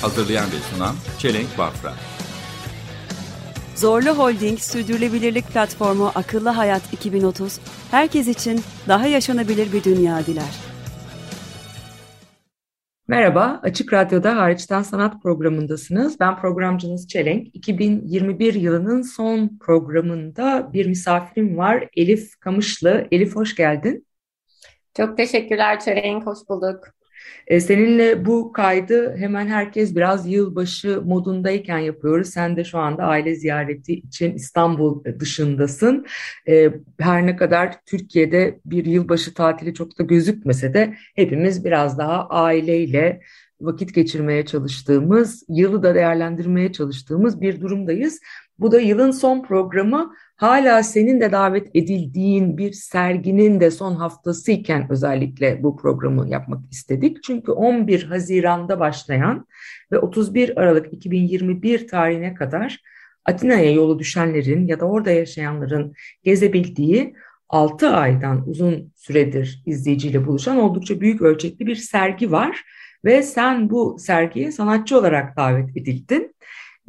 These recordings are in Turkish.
Hazırlayan ve sunan Çelenk Bafra Zorlu Holding Sürdürülebilirlik Platformu Akıllı Hayat 2030, herkes için daha yaşanabilir bir dünya diler. Merhaba, Açık Radyo'da Hariçten Sanat programındasınız. Ben programcınız Çelenk. 2021 yılının son programında bir misafirim var, Elif Kamışlı. Elif hoş geldin. Çok teşekkürler Çelenk, hoş bulduk. Ee, seninle bu kaydı hemen herkes biraz yılbaşı modundayken yapıyoruz. Sen de şu anda aile ziyareti için İstanbul dışındasın. Ee, her ne kadar Türkiye'de bir yılbaşı tatili çok da gözükmese de hepimiz biraz daha aileyle vakit geçirmeye çalıştığımız, yılı da değerlendirmeye çalıştığımız bir durumdayız. Bu da yılın son programı. Hala senin de davet edildiğin bir serginin de son haftası iken özellikle bu programı yapmak istedik. Çünkü 11 Haziran'da başlayan ve 31 Aralık 2021 tarihine kadar Atina'ya yolu düşenlerin ya da orada yaşayanların gezebildiği 6 aydan uzun süredir izleyiciyle buluşan oldukça büyük ölçekli bir sergi var. Ve sen bu sergiye sanatçı olarak davet edildin.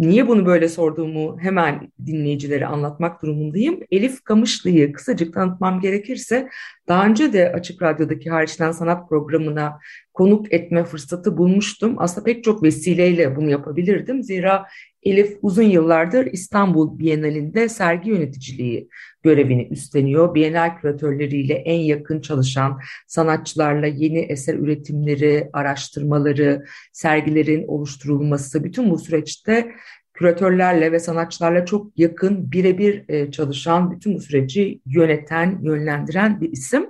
Niye bunu böyle sorduğumu hemen dinleyicilere anlatmak durumundayım. Elif Kamışlı'yı kısacık tanıtmam gerekirse daha önce de Açık Radyo'daki Hariçten Sanat programına konuk etme fırsatı bulmuştum. Aslında pek çok vesileyle bunu yapabilirdim. Zira Elif uzun yıllardır İstanbul Bienalinde sergi yöneticiliği görevini üstleniyor. Bienal küratörleriyle en yakın çalışan sanatçılarla yeni eser üretimleri, araştırmaları, sergilerin oluşturulması bütün bu süreçte küratörlerle ve sanatçılarla çok yakın birebir e, çalışan, bütün bu süreci yöneten, yönlendiren bir isim.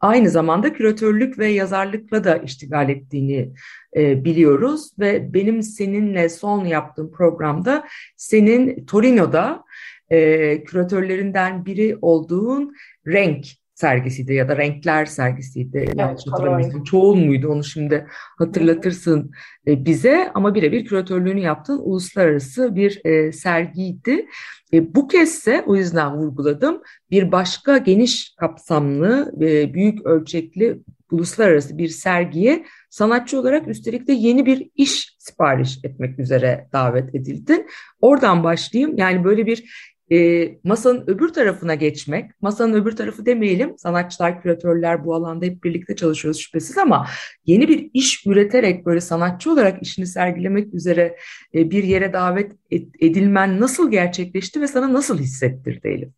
Aynı zamanda küratörlük ve yazarlıkla da iştigal ettiğini e, biliyoruz ve benim seninle son yaptığım programda senin Torino'da e, küratörlerinden biri olduğun renk sergisiydi ya da renkler sergisiydi. Evet, Yanlış hatırlamıyorsam. Çoğul muydu onu şimdi hatırlatırsın e, bize ama birebir küratörlüğünü yaptığın uluslararası bir e, sergiydi. E, bu kezde o yüzden vurguladım bir başka geniş kapsamlı büyük ölçekli uluslararası bir sergiye sanatçı olarak üstelik de yeni bir iş sipariş etmek üzere davet edildin. Oradan başlayayım. Yani böyle bir e, masanın öbür tarafına geçmek, masanın öbür tarafı demeyelim, sanatçılar, küratörler bu alanda hep birlikte çalışıyoruz şüphesiz ama yeni bir iş üreterek böyle sanatçı olarak işini sergilemek üzere e, bir yere davet edilmen nasıl gerçekleşti ve sana nasıl hissettirdi Elif?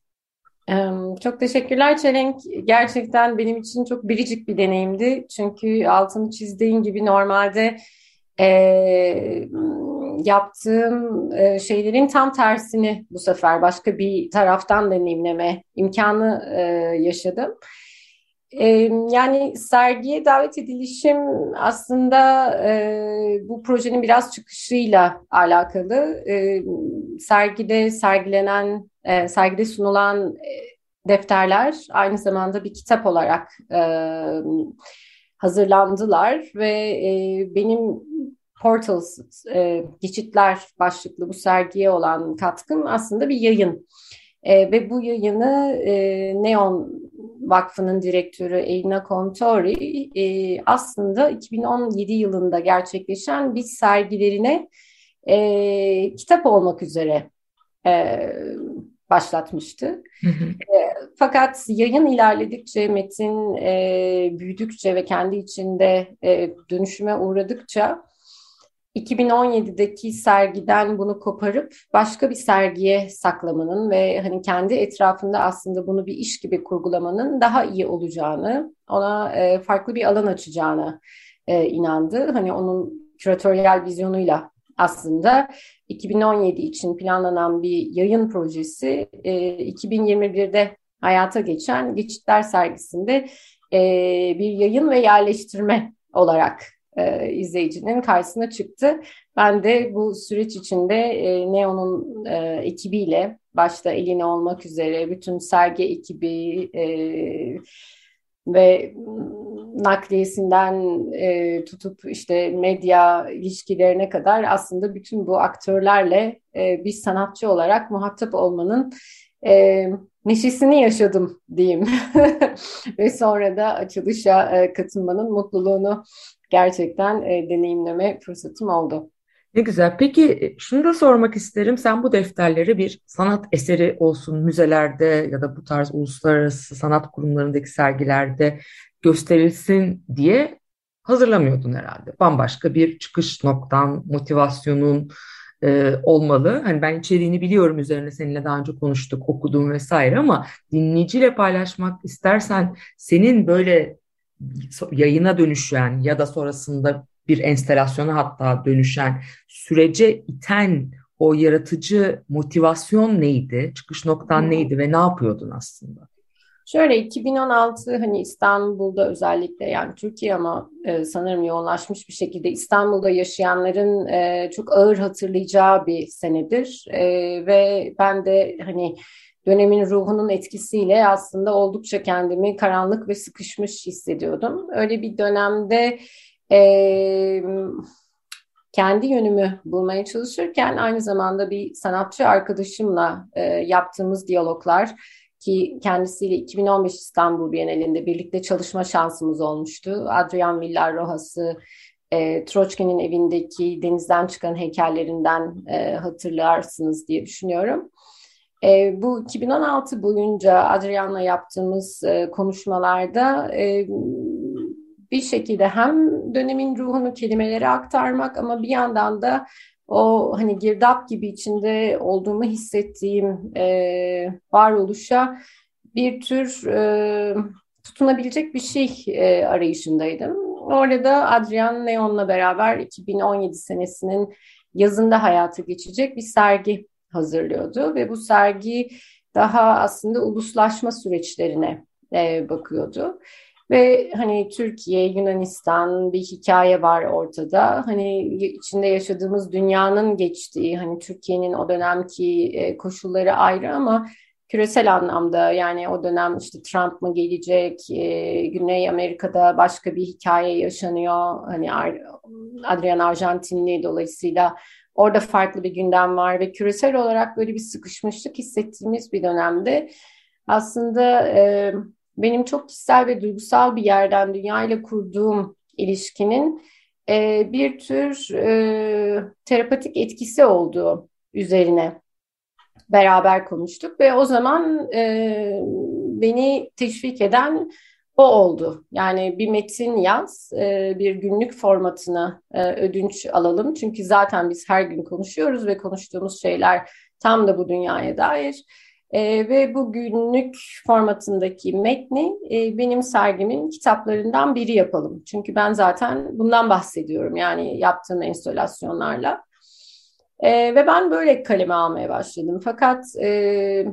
Çok teşekkürler Çelenk. Gerçekten benim için çok biricik bir deneyimdi. Çünkü altını çizdiğin gibi normalde e, yaptığım e, şeylerin tam tersini bu sefer başka bir taraftan deneyimleme imkanı e, yaşadım. E, yani sergiye davet edilişim aslında e, bu projenin biraz çıkışıyla alakalı. E, sergide sergilenen, e, sergide sunulan e, defterler aynı zamanda bir kitap olarak e, hazırlandılar ve e, benim Portals, e, geçitler başlıklı bu sergiye olan katkım aslında bir yayın. E, ve bu yayını e, Neon Vakfı'nın direktörü Elina Contori e, aslında 2017 yılında gerçekleşen bir sergilerine e, kitap olmak üzere e, başlatmıştı. Hı hı. E, fakat yayın ilerledikçe, metin e, büyüdükçe ve kendi içinde e, dönüşüme uğradıkça 2017'deki sergiden bunu koparıp başka bir sergiye saklamanın ve hani kendi etrafında aslında bunu bir iş gibi kurgulamanın daha iyi olacağını, ona e, farklı bir alan açacağını e, inandı. Hani onun küratöryel vizyonuyla aslında 2017 için planlanan bir yayın projesi e, 2021'de hayata geçen Geçitler sergisinde e, bir yayın ve yerleştirme olarak e, izleyicinin karşısına çıktı. Ben de bu süreç içinde e, Neon'un e, ekibiyle başta Eline olmak üzere bütün sergi ekibi e, ve nakliyesinden e, tutup işte medya ilişkilerine kadar aslında bütün bu aktörlerle e, bir sanatçı olarak muhatap olmanın e, neşesini yaşadım diyeyim. Ve sonra da açılışa e, katılmanın mutluluğunu gerçekten e, deneyimleme fırsatım oldu. Ne güzel. Peki e, şunu da sormak isterim. Sen bu defterleri bir sanat eseri olsun müzelerde ya da bu tarz uluslararası sanat kurumlarındaki sergilerde gösterilsin diye hazırlamıyordun herhalde. Bambaşka bir çıkış noktan, motivasyonun, e, olmalı. Hani ben içeriğini biliyorum üzerine seninle daha önce konuştuk, okudum vesaire ama dinleyiciyle paylaşmak istersen senin böyle yayına dönüşen ya da sonrasında bir enstalasyona hatta dönüşen sürece iten o yaratıcı motivasyon neydi? Çıkış noktan neydi ve ne yapıyordun aslında? Şöyle 2016 hani İstanbul'da özellikle yani Türkiye ama e, sanırım yoğunlaşmış bir şekilde İstanbul'da yaşayanların e, çok ağır hatırlayacağı bir senedir e, ve ben de hani dönemin ruhunun etkisiyle aslında oldukça kendimi karanlık ve sıkışmış hissediyordum. Öyle bir dönemde e, kendi yönümü bulmaya çalışırken aynı zamanda bir sanatçı arkadaşımla e, yaptığımız diyaloglar ki kendisiyle 2015 İstanbul Bienalinde birlikte çalışma şansımız olmuştu. Adrian Villar Rojas'ı e, Troçki'nin evindeki denizden çıkan heykellerinden e, hatırlarsınız diye düşünüyorum. E, bu 2016 boyunca Adrian'la yaptığımız e, konuşmalarda e, bir şekilde hem dönemin ruhunu kelimelere aktarmak ama bir yandan da o hani girdap gibi içinde olduğumu hissettiğim e, varoluşa bir tür e, tutunabilecek bir şey e, arayışındaydım. Orada Adrian Neon'la beraber 2017 senesinin yazında hayata geçecek bir sergi hazırlıyordu ve bu sergi daha aslında uluslaşma süreçlerine e, bakıyordu. Ve hani Türkiye, Yunanistan bir hikaye var ortada. Hani içinde yaşadığımız dünyanın geçtiği, hani Türkiye'nin o dönemki e, koşulları ayrı ama küresel anlamda yani o dönem işte Trump mı gelecek, e, Güney Amerika'da başka bir hikaye yaşanıyor. Hani Adrian Arjantinli dolayısıyla orada farklı bir gündem var ve küresel olarak böyle bir sıkışmışlık hissettiğimiz bir dönemde aslında e, benim çok kişisel ve duygusal bir yerden dünyayla kurduğum ilişkinin e, bir tür e, terapatik etkisi olduğu üzerine beraber konuştuk ve o zaman e, beni teşvik eden o oldu. Yani bir metin yaz, e, bir günlük formatına e, ödünç alalım. Çünkü zaten biz her gün konuşuyoruz ve konuştuğumuz şeyler tam da bu dünyaya dair. E, ve bu günlük formatındaki metni e, benim sergimin kitaplarından biri yapalım. Çünkü ben zaten bundan bahsediyorum yani yaptığım enstalasyonlarla. E, ve ben böyle kaleme almaya başladım. Fakat e,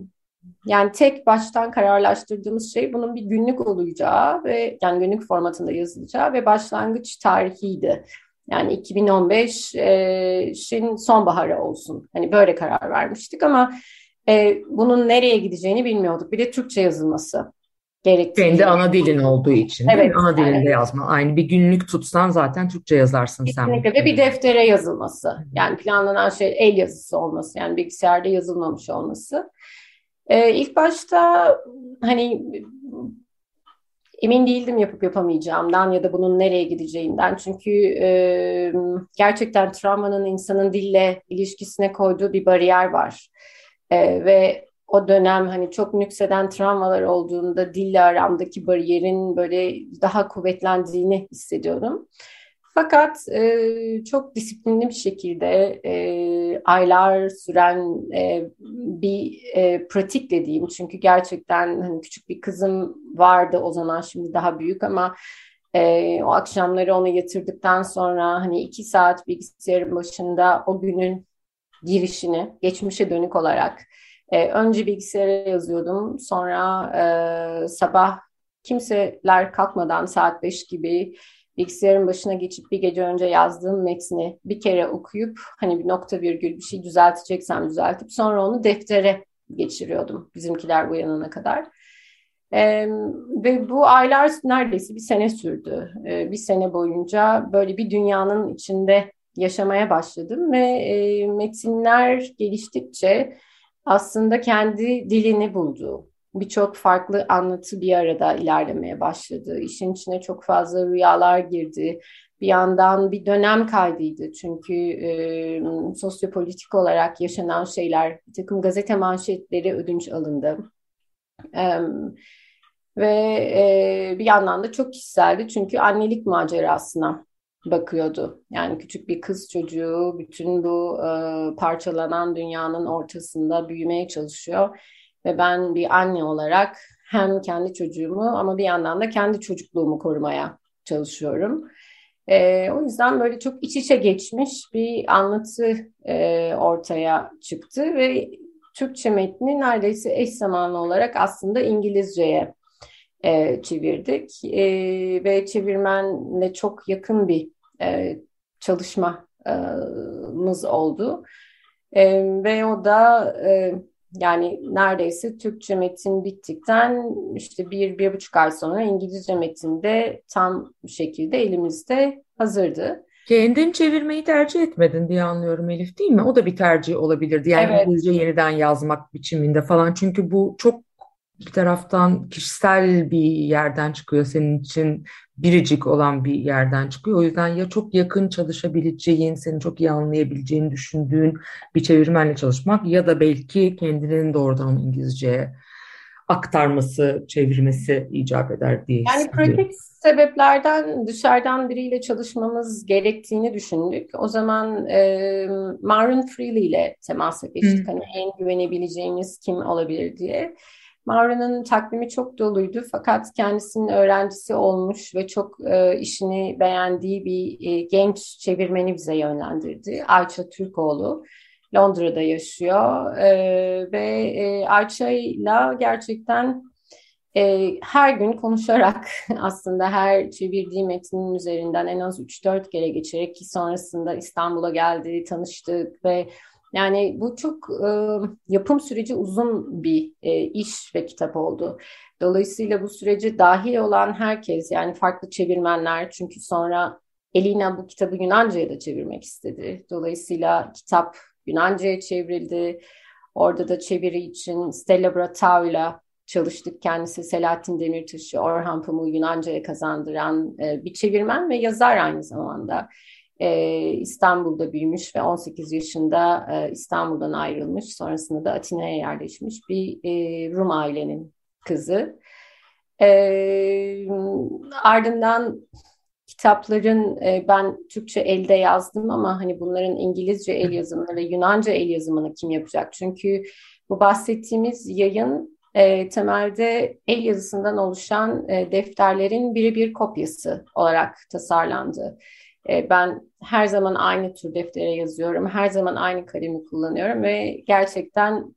yani tek baştan kararlaştırdığımız şey bunun bir günlük olacağı ve yani günlük formatında yazılacağı ve başlangıç tarihiydi. Yani 2015'in sonbaharı olsun. Hani böyle karar vermiştik ama e, bunun nereye gideceğini bilmiyorduk. Bir de Türkçe yazılması gerektiği. Kendi ana dilin olduğu için evet, Ana dilinde yani. yazma. Aynı bir günlük tutsan zaten Türkçe yazarsın Kesinlikle. sen. Ve bir deftere yazılması. Yani planlanan şey el yazısı olması. Yani bilgisayarda yazılmamış olması. Ee, ilk başta hani emin değildim yapıp yapamayacağımdan ya da bunun nereye gideceğinden. Çünkü e, gerçekten travmanın insanın dille ilişkisine koyduğu bir bariyer var. E, ve o dönem hani çok nükseden travmalar olduğunda dille aramdaki bariyerin böyle daha kuvvetlendiğini hissediyorum. Fakat e, çok disiplinli bir şekilde e, aylar süren e, bir e, pratikle diyeyim. Çünkü gerçekten hani küçük bir kızım vardı o zaman şimdi daha büyük ama e, o akşamları onu yatırdıktan sonra hani iki saat bilgisayarın başında o günün girişini geçmişe dönük olarak e, önce bilgisayara yazıyordum. Sonra e, sabah kimseler kalkmadan saat 5 gibi bilgisayarın başına geçip bir gece önce yazdığım metni bir kere okuyup hani bir nokta virgül bir şey düzelteceksem düzeltip sonra onu deftere geçiriyordum bizimkiler uyanana kadar. Ee, ve bu aylar neredeyse bir sene sürdü. Ee, bir sene boyunca böyle bir dünyanın içinde yaşamaya başladım ve e, metinler geliştikçe aslında kendi dilini buldu. Birçok farklı anlatı bir arada ilerlemeye başladı. İşin içine çok fazla rüyalar girdi. Bir yandan bir dönem kaydıydı çünkü e, sosyopolitik olarak yaşanan şeyler, bir takım gazete manşetleri ödünç alındı. E, ve e, bir yandan da çok kişiseldi çünkü annelik macerasına bakıyordu. Yani küçük bir kız çocuğu bütün bu e, parçalanan dünyanın ortasında büyümeye çalışıyor. Ve ben bir anne olarak hem kendi çocuğumu ama bir yandan da kendi çocukluğumu korumaya çalışıyorum. E, o yüzden böyle çok iç içe geçmiş bir anlatı e, ortaya çıktı ve Türkçe metni neredeyse eş zamanlı olarak aslında İngilizceye e, çevirdik e, ve çevirmenle çok yakın bir e, çalışmamız oldu e, ve o da e, yani neredeyse Türkçe metin bittikten işte bir, bir buçuk ay sonra İngilizce metin de tam şekilde elimizde hazırdı. Kendin çevirmeyi tercih etmedin diye anlıyorum Elif değil mi? O da bir tercih olabilirdi. Yani Evet. İngilizce yeniden yazmak biçiminde falan. Çünkü bu çok bir taraftan kişisel bir yerden çıkıyor senin için biricik olan bir yerden çıkıyor. O yüzden ya çok yakın çalışabileceğin, seni çok iyi anlayabileceğini düşündüğün bir çevirmenle çalışmak ya da belki kendinin doğrudan İngilizceye aktarması, çevirmesi icap eder diye Yani pratik sebeplerden dışarıdan biriyle çalışmamız gerektiğini düşündük. O zaman e, Maureen Freely ile temasa geçtik. Hı. Hani en güvenebileceğimiz kim olabilir diye. Maureen'ın takvimi çok doluydu fakat kendisinin öğrencisi olmuş ve çok e, işini beğendiği bir e, genç çevirmeni bize yönlendirdi. Ayça Türkoğlu. Londra'da yaşıyor e, ve e, Ayça'yla gerçekten e, her gün konuşarak aslında her çevirdiği metnin üzerinden en az 3-4 kere geçerek ki sonrasında İstanbul'a geldi, tanıştık ve yani bu çok e, yapım süreci uzun bir e, iş ve kitap oldu. Dolayısıyla bu sürece dahil olan herkes yani farklı çevirmenler çünkü sonra Elina bu kitabı Yunanca'ya da çevirmek istedi. Dolayısıyla kitap Yunanca'ya çevrildi. Orada da çeviri için Stella Bratau'yla çalıştık. Kendisi Selahattin Demirtaş'ı, Orhan Pamuk'u Yunanca'ya kazandıran e, bir çevirmen ve yazar aynı zamanda. E, İstanbul'da büyümüş ve 18 yaşında e, İstanbul'dan ayrılmış. Sonrasında da Atina'ya yerleşmiş bir e, Rum ailenin kızı. E, ardından kitapların e, ben Türkçe elde yazdım ama hani bunların İngilizce el yazımını ve Yunanca el yazımını kim yapacak? Çünkü bu bahsettiğimiz yayın temelde el yazısından oluşan e, defterlerin birebir kopyası olarak tasarlandı. Ben her zaman aynı tür deftere yazıyorum, her zaman aynı kalemi kullanıyorum ve gerçekten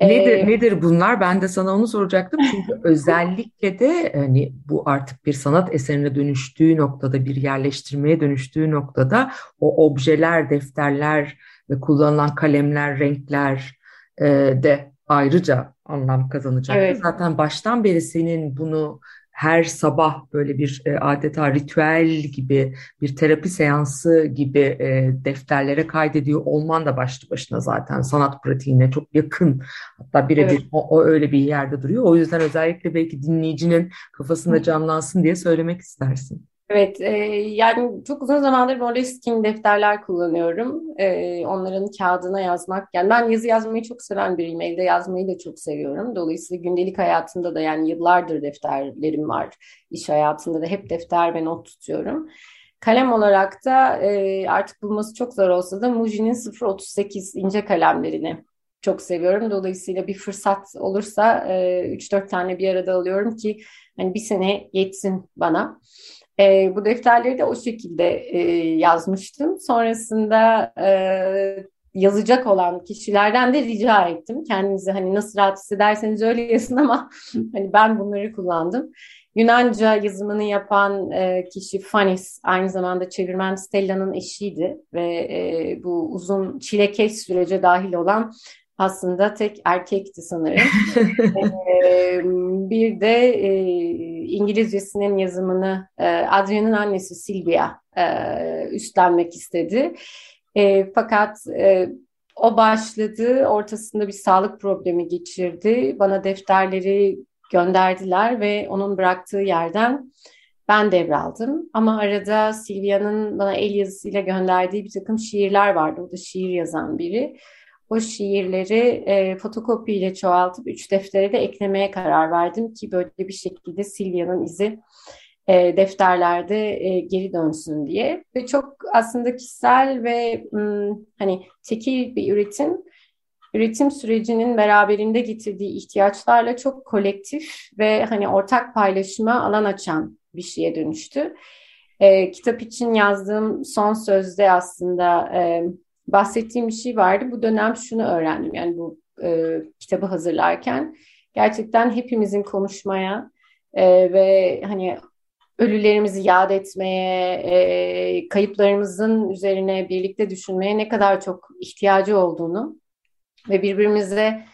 Nedir, e, nedir bunlar? Ben de sana onu soracaktım. Çünkü özellikle de hani bu artık bir sanat eserine dönüştüğü noktada, bir yerleştirmeye dönüştüğü noktada o objeler, defterler ve kullanılan kalemler, renkler e, de ayrıca anlam kazanacaktır. Evet. Zaten baştan beri senin bunu her sabah böyle bir e, adeta ritüel gibi, bir terapi seansı gibi e, defterlere kaydediyor olman da başlı başına zaten sanat pratiğine çok yakın. Hatta birebir Evet. o, o öyle bir yerde duruyor. O yüzden özellikle belki dinleyicinin kafasında canlansın diye söylemek istersin. Evet, e, yani çok uzun zamandır Moleskine defterler kullanıyorum. E, onların kağıdına yazmak, yani ben yazı yazmayı çok seven biriyim, evde yazmayı da çok seviyorum. Dolayısıyla gündelik hayatımda da yani yıllardır defterlerim var. İş hayatında da hep defter ve not tutuyorum. Kalem olarak da e, artık bulması çok zor olsa da Muji'nin 038 ince kalemlerini çok seviyorum. Dolayısıyla bir fırsat olursa e, 3-4 tane bir arada alıyorum ki hani bir sene yetsin bana. E, bu defterleri de o şekilde e, yazmıştım. Sonrasında e, yazacak olan kişilerden de rica ettim. Kendinizi hani nasıl rahat hissederseniz öyle yazın ama hani ben bunları kullandım. Yunanca yazımını yapan e, kişi Fanis, aynı zamanda çevirmen Stella'nın eşiydi ve e, bu uzun çilekeş sürece dahil olan aslında tek erkekti sanırım. ee, bir de e, İngilizcesinin yazımını e, Adrian'ın annesi Silvia e, üstlenmek istedi. E, fakat e, o başladı, ortasında bir sağlık problemi geçirdi. Bana defterleri gönderdiler ve onun bıraktığı yerden ben devraldım. Ama arada Silvia'nın bana el yazısıyla gönderdiği bir takım şiirler vardı. O da şiir yazan biri o şiirleri e, fotokopiyle çoğaltıp üç deftere de eklemeye karar verdim ki böyle bir şekilde Silvia'nın izi e, defterlerde e, geri dönsün diye ve çok aslında kişisel ve m, hani tekil bir üretim üretim sürecinin beraberinde getirdiği ihtiyaçlarla çok kolektif ve hani ortak paylaşıma alan açan bir şeye dönüştü. E, kitap için yazdığım son sözde aslında e, bahsettiğim bir şey vardı. Bu dönem şunu öğrendim yani bu e, kitabı hazırlarken gerçekten hepimizin konuşmaya e, ve hani ölülerimizi yad etmeye, e, kayıplarımızın üzerine birlikte düşünmeye ne kadar çok ihtiyacı olduğunu ve birbirimize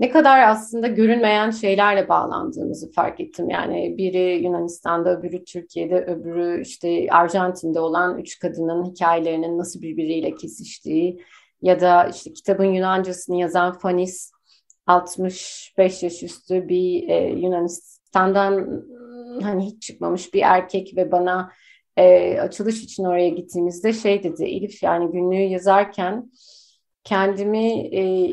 ne kadar aslında görünmeyen şeylerle bağlandığımızı fark ettim. Yani biri Yunanistan'da, öbürü Türkiye'de, öbürü işte Arjantin'de olan üç kadının hikayelerinin nasıl birbiriyle kesiştiği ya da işte kitabın Yunancasını yazan Fanis 65 yaş üstü bir e, Yunanistan'dan hani hiç çıkmamış bir erkek ve bana e, açılış için oraya gittiğimizde şey dedi Elif yani günlüğü yazarken kendimi e,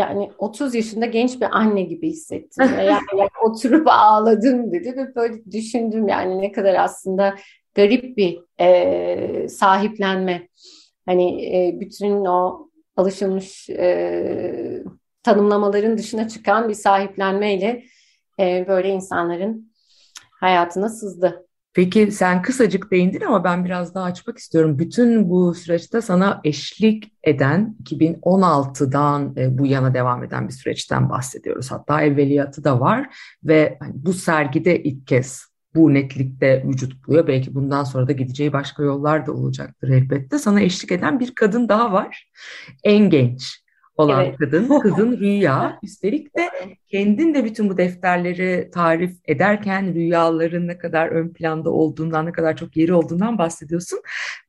yani 30 yaşında genç bir anne gibi hissettim. yani, yani oturup ağladım dedi ve böyle düşündüm yani ne kadar aslında garip bir e, sahiplenme. Hani e, bütün o alışılmış e, tanımlamaların dışına çıkan bir sahiplenmeyle e, böyle insanların hayatına sızdı. Peki sen kısacık değindin ama ben biraz daha açmak istiyorum. Bütün bu süreçte sana eşlik eden 2016'dan e, bu yana devam eden bir süreçten bahsediyoruz. Hatta evveliyatı da var ve hani bu sergide ilk kez bu netlikte vücut buluyor. Belki bundan sonra da gideceği başka yollar da olacaktır elbette. Sana eşlik eden bir kadın daha var. En genç olan evet. kadın, kızın Rüya. Üstelik de kendin de bütün bu defterleri tarif ederken rüyaların ne kadar ön planda olduğundan, ne kadar çok yeri olduğundan bahsediyorsun.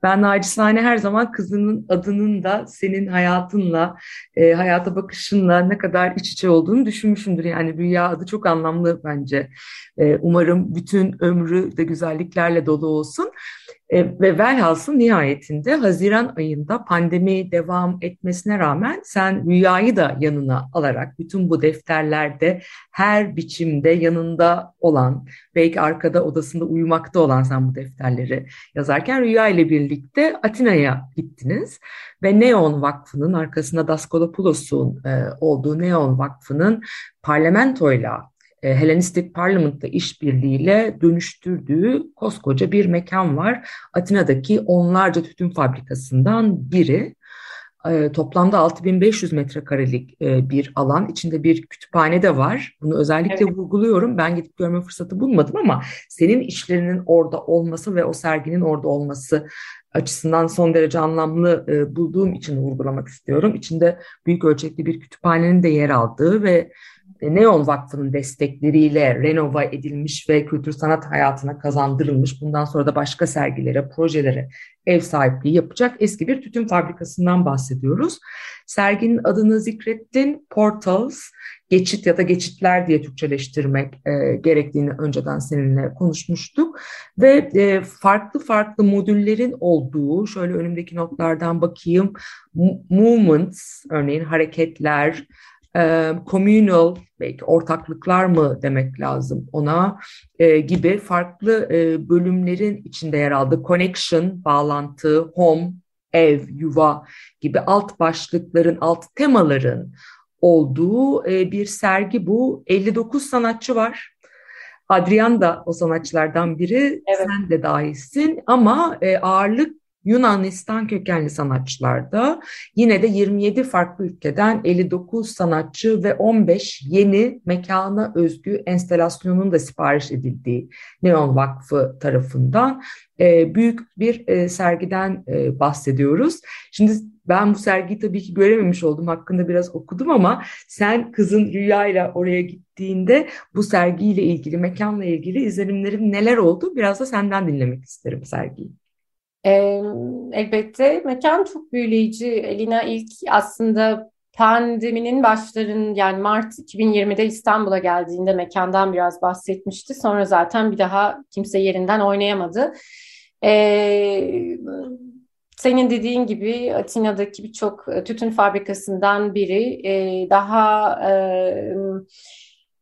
Ben nacizane her zaman kızının adının da senin hayatınla, e, hayata bakışınla ne kadar iç içe olduğunu düşünmüşümdür. Yani Rüya adı çok anlamlı bence. E, umarım bütün ömrü de güzelliklerle dolu olsun. E, ve velhasıl nihayetinde Haziran ayında pandemi devam etmesine rağmen sen rüyayı da yanına alarak bütün bu defterlerde her biçimde yanında olan, belki arkada odasında uyumakta olan sen bu defterleri yazarken rüya ile birlikte Atina'ya gittiniz. Ve Neon Vakfı'nın arkasında Daskalopoulos'un e, olduğu Neon Vakfı'nın parlamentoyla Helenistik Parliament'la işbirliğiyle dönüştürdüğü koskoca bir mekan var. Atina'daki onlarca tütün fabrikasından biri. E, toplamda 6500 metrekarelik e, bir alan. içinde bir kütüphane de var. Bunu özellikle evet. vurguluyorum. Ben gidip görme fırsatı bulmadım ama senin işlerinin orada olması ve o serginin orada olması açısından son derece anlamlı e, bulduğum için vurgulamak istiyorum. İçinde büyük ölçekli bir kütüphanenin de yer aldığı ve Neon Vakfı'nın destekleriyle renova edilmiş ve kültür sanat hayatına kazandırılmış, bundan sonra da başka sergilere, projelere ev sahipliği yapacak eski bir tütün fabrikasından bahsediyoruz. Serginin adını zikrettin, Portals, geçit ya da geçitler diye Türkçeleştirmek e, gerektiğini önceden seninle konuşmuştuk. Ve e, farklı farklı modüllerin olduğu, şöyle önümdeki notlardan bakayım, movements, örneğin hareketler, e, communal belki ortaklıklar mı demek lazım ona e, gibi farklı e, bölümlerin içinde yer aldı. Connection, bağlantı, home, ev, yuva gibi alt başlıkların, alt temaların olduğu e, bir sergi bu. 59 sanatçı var. Adrian da o sanatçılardan biri, evet. sen de dahilsin ama e, ağırlık Yunanistan kökenli sanatçılarda yine de 27 farklı ülkeden 59 sanatçı ve 15 yeni mekana özgü enstelasyonun da sipariş edildiği Neon Vakfı tarafından e, büyük bir e, sergiden e, bahsediyoruz. Şimdi ben bu sergiyi tabii ki görememiş oldum. Hakkında biraz okudum ama sen kızın Rüya'yla oraya gittiğinde bu sergiyle ilgili, mekanla ilgili izlenimlerin neler oldu? Biraz da senden dinlemek isterim sergiyi. Ee, elbette mekan çok büyüleyici. Elina ilk aslında pandeminin başların yani Mart 2020'de İstanbul'a geldiğinde mekandan biraz bahsetmişti. Sonra zaten bir daha kimse yerinden oynayamadı. Ee, senin dediğin gibi Atina'daki birçok tütün fabrikasından biri e, daha e,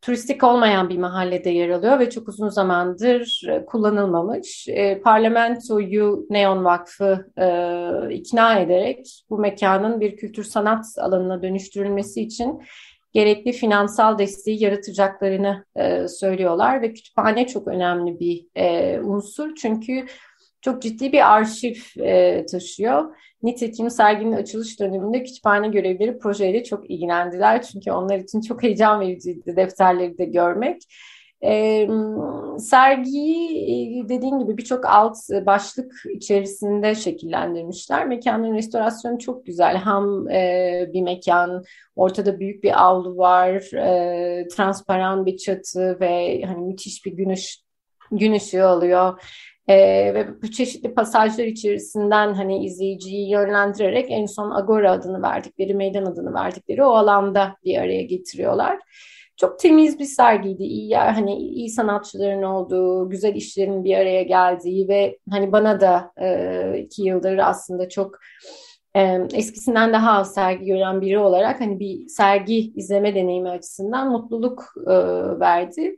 turistik olmayan bir mahallede yer alıyor ve çok uzun zamandır e, kullanılmamış. E, parlamentoyu Neon Vakfı e, ikna ederek bu mekanın bir kültür sanat alanına dönüştürülmesi için gerekli finansal desteği yaratacaklarını e, söylüyorlar ve kütüphane çok önemli bir e, unsur çünkü çok ciddi bir arşiv e, taşıyor. Nitekim serginin açılış döneminde kütüphane görevlileri projeyle çok ilgilendiler. Çünkü onlar için çok heyecan vericiydi defterleri de görmek. E, sergiyi dediğin gibi birçok alt başlık içerisinde şekillendirmişler. Mekanın restorasyonu çok güzel. Hem e, bir mekan, ortada büyük bir avlu var, e, transparan bir çatı ve hani müthiş bir gün, ış gün ışığı alıyor. Ee, ve bu çeşitli pasajlar içerisinden hani izleyiciyi yönlendirerek en son Agora adını verdikleri, meydan adını verdikleri o alanda bir araya getiriyorlar. Çok temiz bir sergiydi. İyi hani iyi sanatçıların olduğu, güzel işlerin bir araya geldiği ve hani bana da e, iki yıldır aslında çok e, eskisinden daha az sergi gören biri olarak hani bir sergi izleme deneyimi açısından mutluluk e, verdi.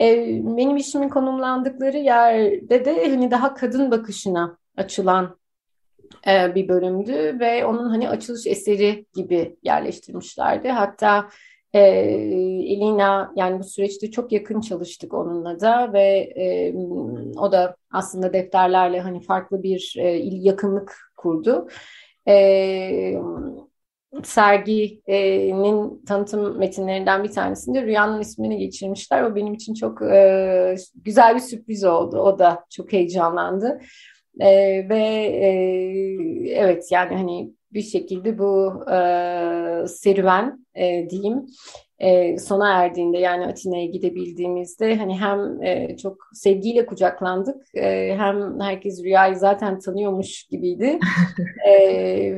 Benim işimin konumlandıkları yerde de hani daha kadın bakışına açılan bir bölümdü ve onun hani açılış eseri gibi yerleştirmişlerdi. Hatta Elina yani bu süreçte çok yakın çalıştık onunla da ve o da aslında defterlerle hani farklı bir yakınlık kurdu. E, serginin tanıtım metinlerinden bir tanesinde Rüyanın ismini geçirmişler. O benim için çok e, güzel bir sürpriz oldu. O da çok heyecanlandı. E, ve e, evet yani hani bir şekilde bu e, serüven e, diyeyim e, sona erdiğinde yani Atina'ya gidebildiğimizde hani hem e, çok sevgiyle kucaklandık e, hem herkes rüyayı zaten tanıyormuş gibiydi e,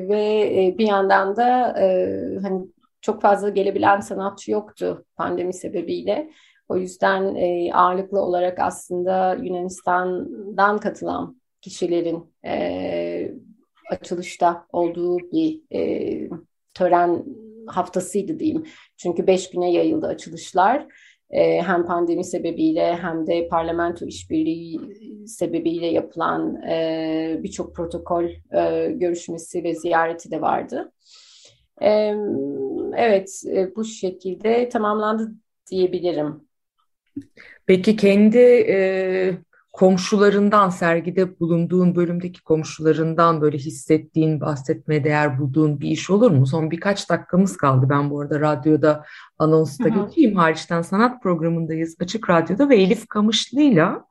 ve e, bir yandan da e, hani çok fazla gelebilen sanatçı yoktu pandemi sebebiyle. O yüzden e, ağırlıklı olarak aslında Yunanistan'dan katılan kişilerin e, açılışta olduğu bir e, tören haftasıydı diyeyim. Çünkü beş güne yayıldı açılışlar. E, hem pandemi sebebiyle hem de parlamento işbirliği sebebiyle yapılan e, birçok protokol e, görüşmesi ve ziyareti de vardı. E, evet, e, bu şekilde tamamlandı diyebilirim. Peki kendi e, komşularından sergide bulunduğun bölümdeki komşularından böyle hissettiğin, bahsetmeye değer bulduğun bir iş olur mu? Son birkaç dakikamız kaldı. Ben bu arada radyoda anonsta geçeyim. Hariçten sanat programındayız. Açık Radyo'da ve Elif Kamışlı'yla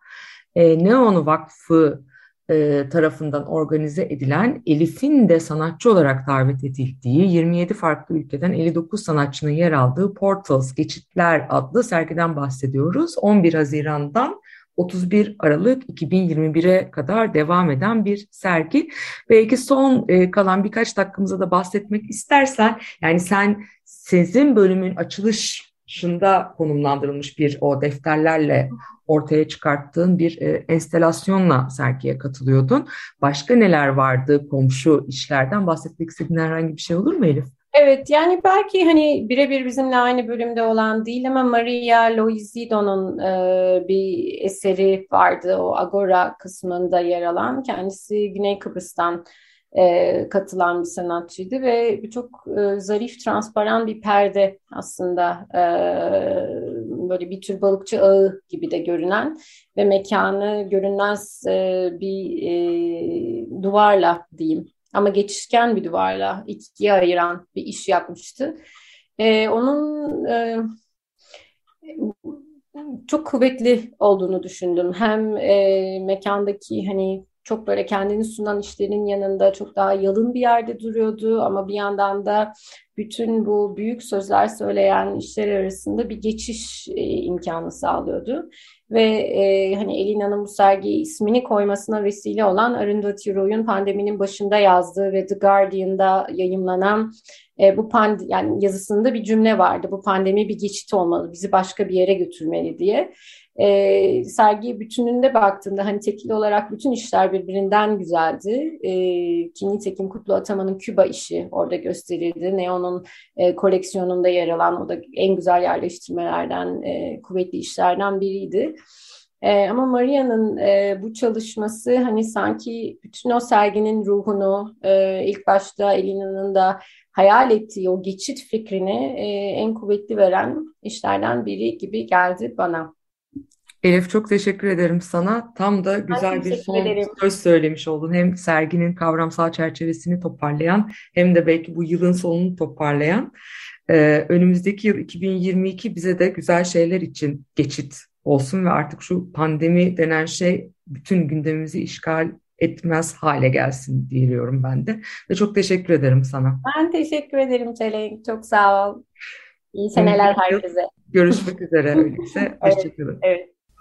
e, Neon Vakfı e, tarafından organize edilen Elif'in de sanatçı olarak davet edildiği 27 farklı ülkeden 59 sanatçının yer aldığı Portals Geçitler adlı sergiden bahsediyoruz. 11 Haziran'dan 31 Aralık 2021'e kadar devam eden bir sergi. Belki son e, kalan birkaç dakikamıza da bahsetmek istersen, yani sen sizin bölümün açılışında konumlandırılmış bir o defterlerle ortaya çıkarttığın bir e, enstelasyonla sergiye katılıyordun. Başka neler vardı komşu işlerden bahsetmek istediğin herhangi bir şey olur mu Elif? Evet yani belki hani birebir bizimle aynı bölümde olan değil ama Maria Loizido'nun e, bir eseri vardı o Agora kısmında yer alan. Kendisi Güney Kıbrıs'tan e, katılan bir sanatçıydı ve çok e, zarif, transparan bir perde aslında e, böyle bir tür balıkçı ağı gibi de görünen ve mekanı görünmez e, bir e, duvarla diyeyim ama geçişken bir duvarla ikiye ayıran bir iş yapmıştı. E, onun e, çok kuvvetli olduğunu düşündüm. Hem e, mekandaki hani çok böyle kendini sunan işlerin yanında çok daha yalın bir yerde duruyordu ama bir yandan da bütün bu büyük sözler söyleyen işler arasında bir geçiş e, imkanı sağlıyordu. Ve e, hani Elina'nın bu sergiye ismini koymasına vesile olan Arundhati Roy'un pandeminin başında yazdığı ve The Guardian'da yayımlanan e, bu pand yani yazısında bir cümle vardı. Bu pandemi bir geçit olmalı, bizi başka bir yere götürmeli diye. E, sergi bütününde baktığımda hani tekil olarak bütün işler birbirinden güzeldi. E, ki nitekim Kutlu Ataman'ın Küba işi orada gösterildi. Neon'un e, koleksiyonunda yer alan o da en güzel yerleştirmelerden, e, kuvvetli işlerden biriydi. E, ama Maria'nın e, bu çalışması hani sanki bütün o serginin ruhunu e, ilk başta Elina'nın da hayal ettiği o geçit fikrini e, en kuvvetli veren işlerden biri gibi geldi bana. Elif çok teşekkür ederim sana. Tam da güzel bir son ederim. söz söylemiş oldun. Hem serginin kavramsal çerçevesini toparlayan hem de belki bu yılın sonunu toparlayan. Ee, önümüzdeki yıl 2022 bize de güzel şeyler için geçit olsun ve artık şu pandemi denen şey bütün gündemimizi işgal etmez hale gelsin diyorum ben de. Ve çok teşekkür ederim sana. Ben teşekkür ederim Çelenk. Çok sağ ol. İyi seneler herkese. Görüşmek üzere öyleyse. Hoşçakalın. Evet.